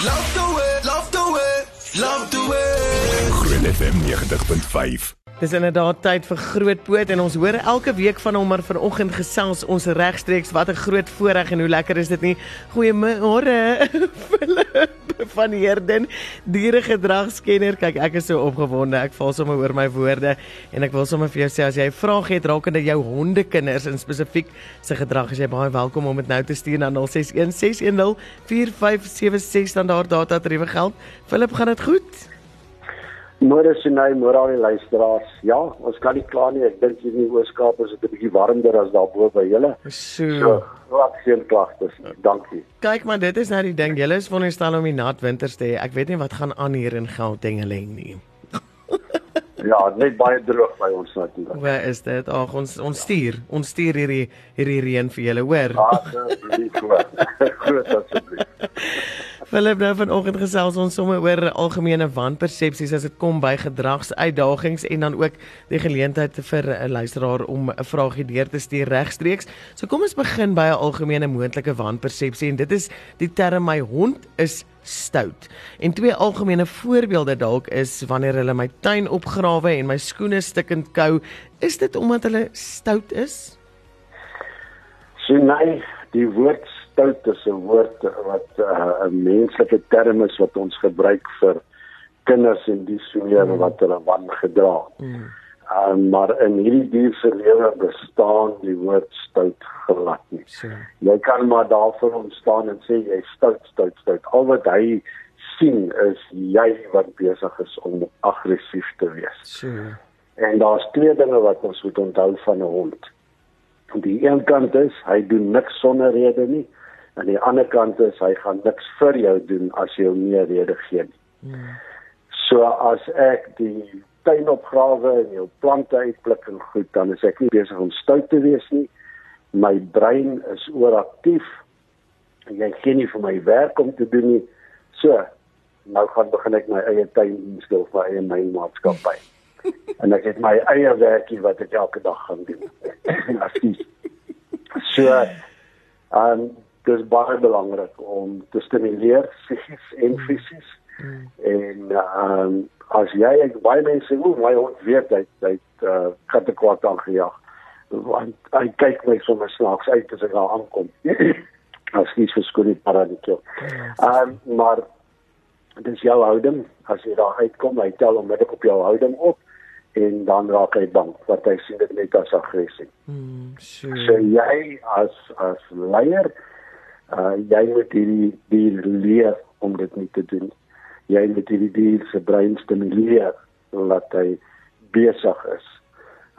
Love the way, love the way, love the way. Groot FM 90.5. Dis inderdaad tyd vir groot poot en ons hoor elke week van hom maar vanoggend gesels ons regstreeks wat 'n groot voorreg en hoe lekker is dit nie. Goeiemôre Philip van Herden, dieregedragskenner. Kyk, ek is so opgewonde. Ek val sommer oor my woorde en ek wil sommer vir jou sê as jy 'n vraag het rakende jou hondekinders en spesifiek se gedrag, is jy baie welkom om dit nou te stuur na 0616104576 dan daar data tariewe geld. Philip, gaan dit goed? Môre Sinay, môre al die luisteraars. Ja, ons kan nie kla nie. Ek dink hier in die Ooskaap is dit 'n bietjie warmer as daarbo by julle. So. So, wat geen klagtes. Dankie. Kyk maar, dit is nou die ding. Julle is veronderstel om die nat winters te hê. Ek weet nie wat gaan aan hier in Gauteng nie. Ja, net baie droog by ons natuurlik. Waar is dit? Ag, ons ons stuur, ons stuur hierdie hierdie reën vir julle, hoor. Asseblief. Groot asseblief. Philip nou vanoggend gesels ons sommer oor algemene wanpersepsies as dit kom by gedragsuitdagings en dan ook die geleentheid vir 'n luisteraar om 'n vraagie deur te stuur regstreeks. So kom ons begin by 'n algemene moontlike wanpersepsie en dit is die term my hond is stout. En twee algemene voorbeelde dalk is wanneer hulle my tuin opgrawe en my skoene stikkend kou, is dit omdat hulle stout is? Sien nee, die woord stout is 'n woord wat uh, 'n uh, menslike term is wat ons gebruik vir kinders en die soorte mm. wat hulle wan gedra. Mm. Uh, maar in hierdie dier se lewe bestaan die woord stout glad nie. Sure. Jy kan maar daarvoor ontstaan en sê jy stout stout stout. Al wat hy sien is jy wat besig is om aggressief te wees. Sure. En daar's twee dinge wat ons moet onthou van 'n hond. Die een kant is hy doen niks sonder rede nie. Aan die ander kant is hy gaan niks vir jou doen as jy hom nie rede gee nie. Hmm. So as ek die tuin opgrawe en jou plante uitpluk en goed, dan is ek nie besig om stout te wees nie. My brein is ooraktief. Jy gee nie vir my werk om te doen nie. So, nou gaan begin ek my eie tuin instel vir eie my maatskappy. en ek het my eie werkie wat ek elke dag gaan doen. so, ehm um, dis baie belangrik om te stimuleer psigies en fisies. Mm. En ehm um, as jy ek baie mense hoe my hond weet hy hy uh, katte kwaad aangejag. Want hy kyk my sommer snaaks uit as ek daar aankom. as nie verskoon nie paraditjie. Ehm maar dis jou houding as jy daar uitkom, hy tel onmiddellik op jou houding op en dan raak hy bang wat hy sien dit net as aggressie. Mm, sure. So jy as as leier uh jy moet hierdie dier leer om dit nie te doen. Jy moet hierdie dier se brein stimuleer laat hy besig is.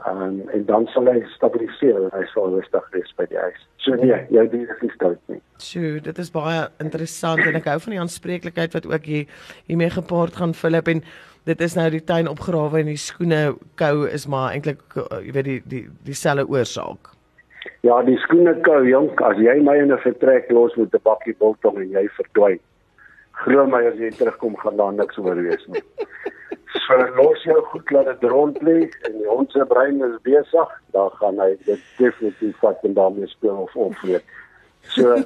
Um, en dan sal hy stabiliseer en hy sal rustig wees by die huis. So nee, jou dier is nie stout nie. Sjoe, dit is baie interessant en ek hou van die aanspreeklikheid wat ook hier hiermee gepaard gaan Philip en dit is nou die tuin opgrawe en die skoene kou is maar eintlik uh, jy weet die die dieselfde oorsaak. Ja, die skoene kou, jong, as jy my in 'n vertrek los met 'n bakkie biltong en jy verdwyn. Glo my as jy terugkom gaan daar niks oor wees nie. So los jou goed laat dit rond lê en die hond se brein is besig, dan gaan hy dit definitief vat en daarmee speel of opvreet. So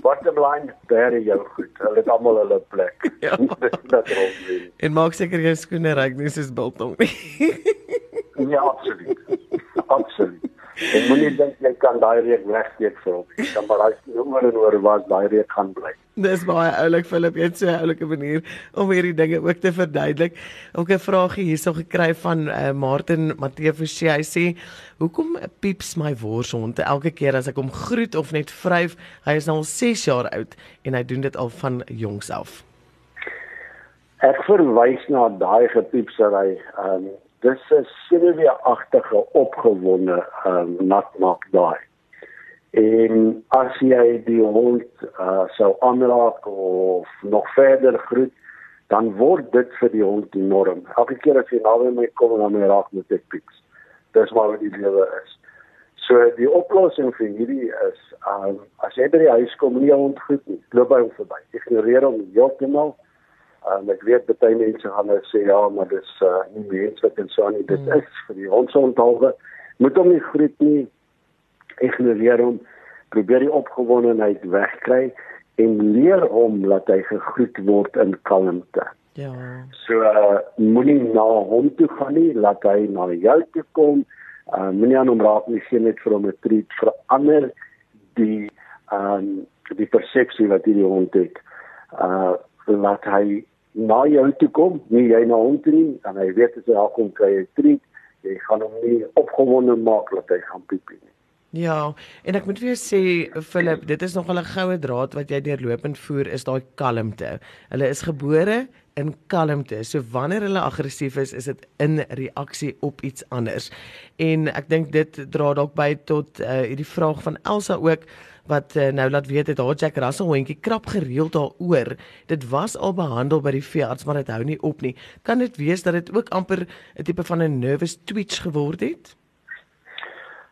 bottom line, is jou goed. Hulle het almal hulle plek. Ja. dat rond lê. En maak seker jy skoene ryk nie soos biltong nie. ja, absoluut. Absoluut. Ek moenie dink jy kan daai reek wegsteek vir hom. Jy kan maar daai nommer en oor wat daai reek gaan bly. Dis baie oulik Philip, jy het so 'n oulike manier om hierdie dinge ook te verduidelik. Ook 'n vraagie hierso gekry van uh, Martin Matthee Forsie. Hy sê, "Hoekom pieps my worshond elke keer as ek hom groet of net vryf? Hy is nou al 6 jaar oud en hy doen dit al van jongs af." Ek verwys na daai gepiepsery. Ehm um, dis 'n senuweeagtige opgewonde um, natmaak daai. En as jy die hond uh, sou aanraak of nog verder groet, dan word dit vir die hond die norm. Elke keer as jy naby my kom en dan my raak met ek piks. Dis maar wat die lewe is. So die oplossing vir hierdie is um, as jy by die huis kom en jy hond groet nie, loop by hom verby. Ignoreer hom heeltemal. Um, ek weet baie mense gaan nou sê ja, maar dis uh, nie menslik en so nie. Dit mm. is vir die hond se onthaalwe. Moet hom nie groet nie. Ignoreer hom. Probeer die opgewondenheid wegkry en leer hom dat hy gegroet word in kalmte. Ja. So uh, moenie na hom toe gaan nie, laat hy na jou toe kom. Uh, moenie aan hom raak nie, sien net vir hom 'n treat verander die ehm um, die persepsie wat hierdie hond het. Uh laat hy na jou toe kom, nie jy na hom toe nie, en hy weet as hy daar kom kry hy treat, jy gaan hom nie opgewonde maak dat hy gaan piepie nie. Ja, en ek moet vir jou sê Philip, dit is nog 'n goue draad wat jy deurlopend voer is daai kalmte. Hulle is gebore in kalmte. So wanneer hulle aggressief is, is dit in reaksie op iets anders. En ek dink dit dra dalk by tot uh, hierdie vraag van Elsa ook wat uh, nou laat weet het haar Jack Russell hondjie krap gereeld daaroor. Dit was al behandel by die veearts, maar dit hou nie op nie. Kan dit wees dat dit ook amper 'n tipe van 'n nervous twitch geword het?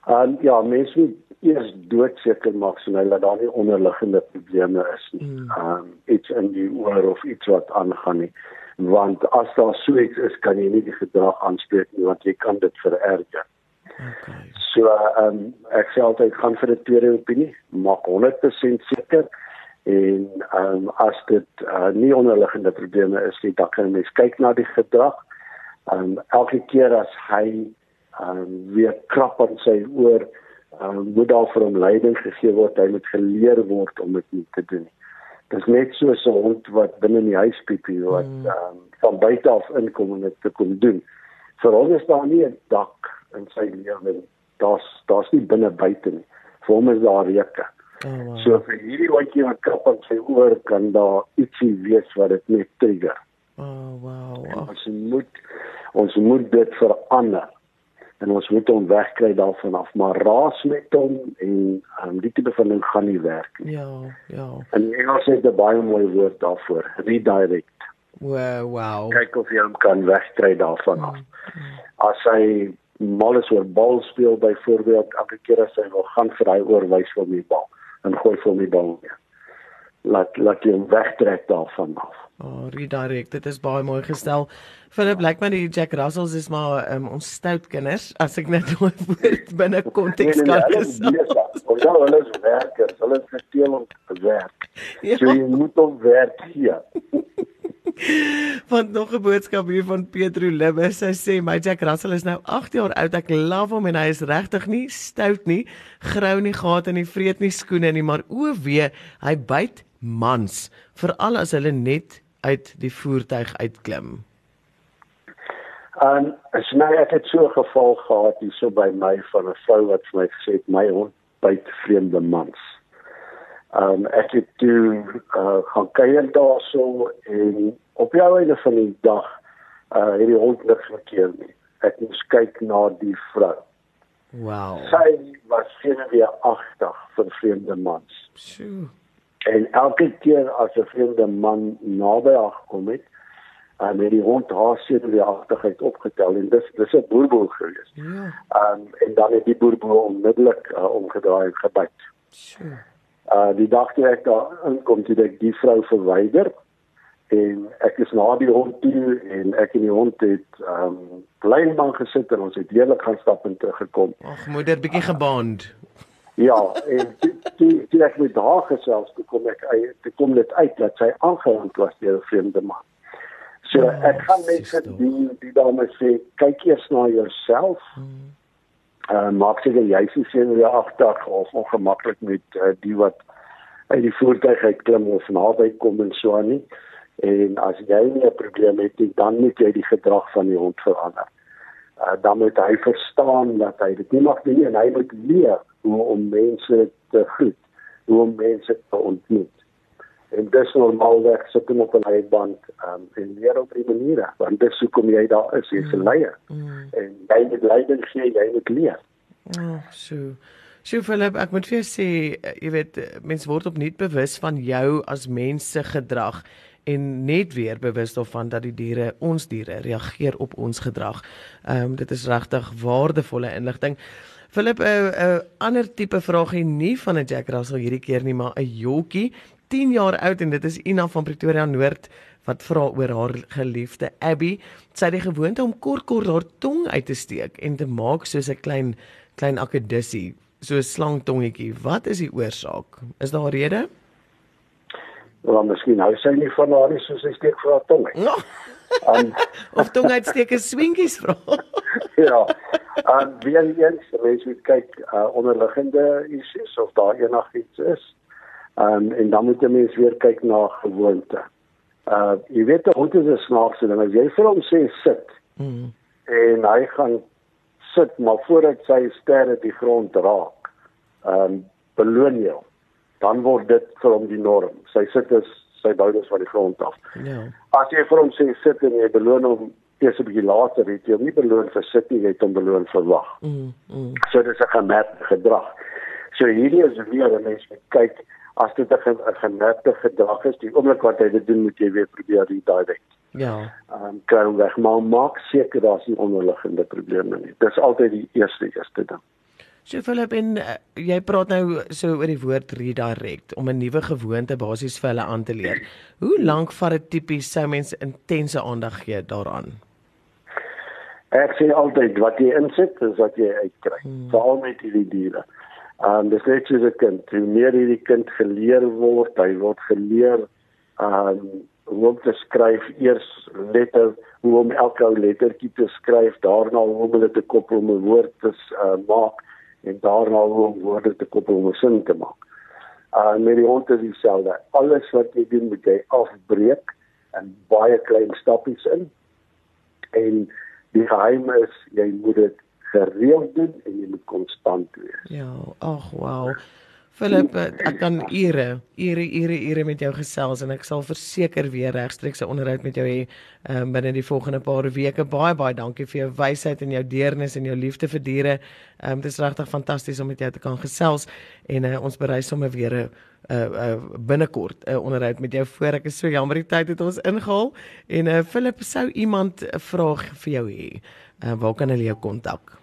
Um, ja, mense moet eers doodseker maak so nou dat daar nie onderliggende probleme is nie. Ehm um, iets in die oor of iets wat aangaan nie. Want as daar so iets is, kan jy nie die gedrag aanspreek nie want jy kan dit vererger. Okay. So ehm um, ek sê altyd gaan vir 'n tweede opinie, maak 100% seker en ehm um, as dit uh, nie onderliggende probleme is nie, dan kan mens kyk na die gedrag. Ehm um, elke keer as hy um, weer krap aan sy oor um, moet daar vir hom leiding gegee word hy moet geleer word om dit nie te doen dit is net so 'n hond wat binne in die huis piepie wat mm. um, van buite af inkom en dit te kom doen vir hom is daar nie 'n dak in sy lewe daar's daar's nie binne buite nie vir hom is daar reuke Oh, wow. So vir hierdie hondjie wat krap aan sy oor kan daar ietsie wees wat dit net trigger. Oh wow. wow. Ons moet ons moet dit verander en ons moet hom wegkry daarvan af maar raas met hom en um, die tipe van ding gaan nie werk nie. Ja, ja. En Engels het 'n baie mooi woord daarvoor, redirect. Wow, wow. Kyk of jy hom kan wegkry daarvan af. Mm. As hy mal is oor bal speel byvoorbeeld, elke keer as hy wil gaan vir hy oorwys vir my bal en gooi vir my bal weer. Laat laat hom wegtrek daarvan af. Oh, redirect. Dit is baie mooi gestel. Philip, lyk like my die Jack Russells is maar um, ons stout kinders as ek net oor woord binne konteks nee, nee, kan gesê. Ons ja, hulle is werkers. Hulle het gesteel om te werk. Ja. So jy moet hom werk hier. Want nog 'n boodskap hier van Petro Libbe. Sy sê my Jack Russell is nou 8 jaar oud. Ek love hom en hy is regtig nie stout nie, grou nie, gehad in die vreet nie skoene nie, maar o wee, hy byt mans, veral as hulle net uit die voertuig uitklim? En as nou ek het so 'n geval gehad hierso by my van 'n vrou wat vir my gesê het my hond byt vreemde mans. Um ek het toe uh, gaan kyk daarso en op jou einde van die dag uh het die hond niks verkeer nie. Ek moes kyk na die vrou. Wow. Sy was seker weer agtig vir vreemde mans. Sjoe. En elke keer as 'n vreemde man naby haar gekom het, en met die hond haar senuweeagtigheid opgetel en dis dis 'n boerboel gewees. Ja. Um, en dan het die boerboel onmiddellik uh, omgedraai en gebyt. Sure. Uh die dag toe ek daar inkom, het ek die vrou verwyder en ek is na die hond toe en ek en die hond het um blynbaan gesit en ons het heerlik gaan stap en teruggekom. Ag moeder bietjie geband. Ja, en die die ek met haar gesels, toe kom ek toe kom dit uit dat sy aangerand was deur 'n vreemde man. So oh, ek gaan net vir die die dame sê, kyk eers na jouself. Hmm. Uh maak seker jy is sien jy agter of ongemaklik met uh, die wat uit die voertuig uit klim of naby kom en so aan nie. En as jy nie 'n probleem het nie, dan moet jy die gedrag van die hond verander. Uh dan moet hy verstaan dat hy dit nie mag doen en hy moet leer hoe om mense te groet, hoe om mense te ontmoet. En dis normaalweg sit hom op 'n leiband um, en leer op die maniere want dis hoekom jy daar is, jy's 'n mm. leier. Mm. En jy moet leiding gee, jy moet leer. Oh, so. So Philip, ek moet vir jou sê, eh, jy weet, mense word opnuut bewus van jou as mens se gedrag en net weer bewus daarvan dat die diere, ons diere, reageer op ons gedrag. Ehm um, dit is regtig waardevolle inligting. Philip 'n uh, 'n uh, ander tipe vragie nie van 'n Jack Russell hierdie keer nie, maar 'n jockie, 10 jaar oud en dit is Ina van Pretoria Noord wat vra oor haar geliefde Abby. Sy het die gewoonte om kort kort haar tong uit te steek en te maak soos 'n klein klein akedussie, so 'n slangtongetjie. Wat is die oorsaak? Is daar 'n rede? wel miskien hou sy nie van haar nie soos sy steek vir haar tong. No. Um, of tonguitsteke swingies vra. ja. En weer eens, mens moet kyk uh, onderliggende issues of daar enigiets is. Um, en dan moet jy mens weer kyk na gewoonte. Uh jy weet hoe dit is snaakse ding as jy vir hom sê sit Mm. en hy gaan sit maar voordat sy sterre die grond raak. Um beloon jy hom. Dan word dit vir hom die norm. Sy sit is sy boudes van die grond af. Ja. As jy vir hom sê sit en jy beloon hom eers 'n bietjie later, het jy hom nie beloon vir sit nie, jy het hom beloon vir wag. Mm. mm. So dis 'n gemerkte gedrag. So hierdie is weer 'n mens moet kyk as dit 'n ge- 'n gemerkte gedrag is, die oomblik wat hy dit doen, moet jy weer probeer redirect. Ja. Ehm um, kry hom weg, maar maak seker daar's nie onderliggende probleme nie. Dis altyd die eerste eerste ding. So Philip en uh, jy praat nou so oor die woord redirect om 'n nuwe gewoonte basies vir hulle aan te leer. Hoe lank vat dit tipies sou mense intense aandag gee daaraan? Ek sê altyd wat jy insit is wat jy uitkry. Hmm. Veral met hierdie diere. Ehm um, dis net soos 'n kind. Hoe meer hierdie kind geleer word, hy word geleer ehm um, hoe om te skryf eers letter, hoe om elke ou lettertjie te skryf, daarna hoe om dit te koppel om 'n woord te uh, maak en daarna hoe om woorde te koppel om 'n sin te maak. Uh met die hond is dieselfde. Alles wat jy doen moet jy afbreek in baie klein stappies in. En die geheim is jy moet dit gereeld doen en jy moet konstant wees. Ja, ag wow. Philip, eh, ek kan ure, ure, ure, ure met jou gesels en ek sal verseker weer regstreeks 'n onderhoud met jou hê um, binne die volgende paar weke. Baie baie dankie vir jou wysheid en jou deernis en jou liefde vir diere. Um, dit is regtig fantasties om met jou te kan gesels en uh, ons berei sommer weer 'n uh, uh, binnekort 'n uh, onderhoud met jou voor. Ek is so jammer die tyd het ons ingehaal en uh, Philip sou iemand 'n vraag vir jou hê. Uh, waar kan hulle jou kontak?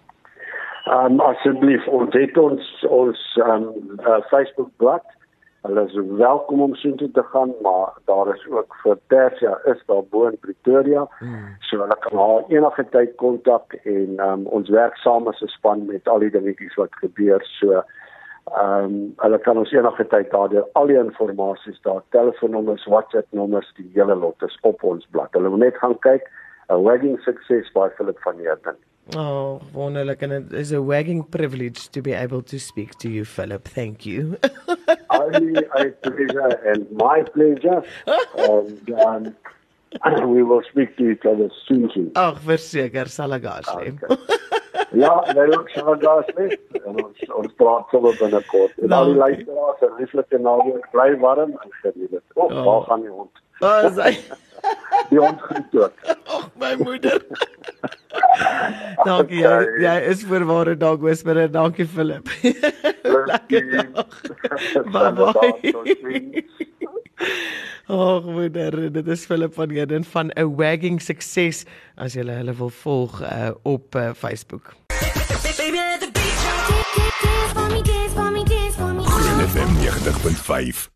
Ehm um, asseblief ons het ons ons ehm um, uh, Facebook bladsy. Hulle is welkom om soontoe te gaan, maar daar is ook vir Persia is daar bo in Pretoria. Mm. So hulle kan haar enige tyd kontak en ehm um, ons werk saam as 'n span met al die dingetjies wat gebeur. So ehm um, hulle kan ons enige tyd daardeur al die inligting daar, telefoonnommers, WhatsApp nommers, die hele lot is op ons blad. Hulle moet net gaan kyk. A Wedding Success by Philip van Heerden. Oh, wonderlik and it is a wagging privilege to be able to speak to you Philip. Thank you. Only a pleasure and my pleasure. And um, we will speak to each other soon. soon. Ag, verseker sal ek asem. Okay. Ja, wij ook zo daar is. En ons, ons praat sommer binnekort. En al die Nou. luisteraars, een lieflijke naweek, bly warm en geniet het. Oh, Ja. waar gaan die hond? Oh, sy. Die hond groet ook. Ag, my moeder. dankie. Jy, jy is voorware dag whisperer. Dankie Philip. Lekker dag. Bye bye. Ag moeder, dit is Philip van Heerden van 'n wagging sukses as jy hulle wil volg uh, op uh, Facebook. Baby, FM 90.5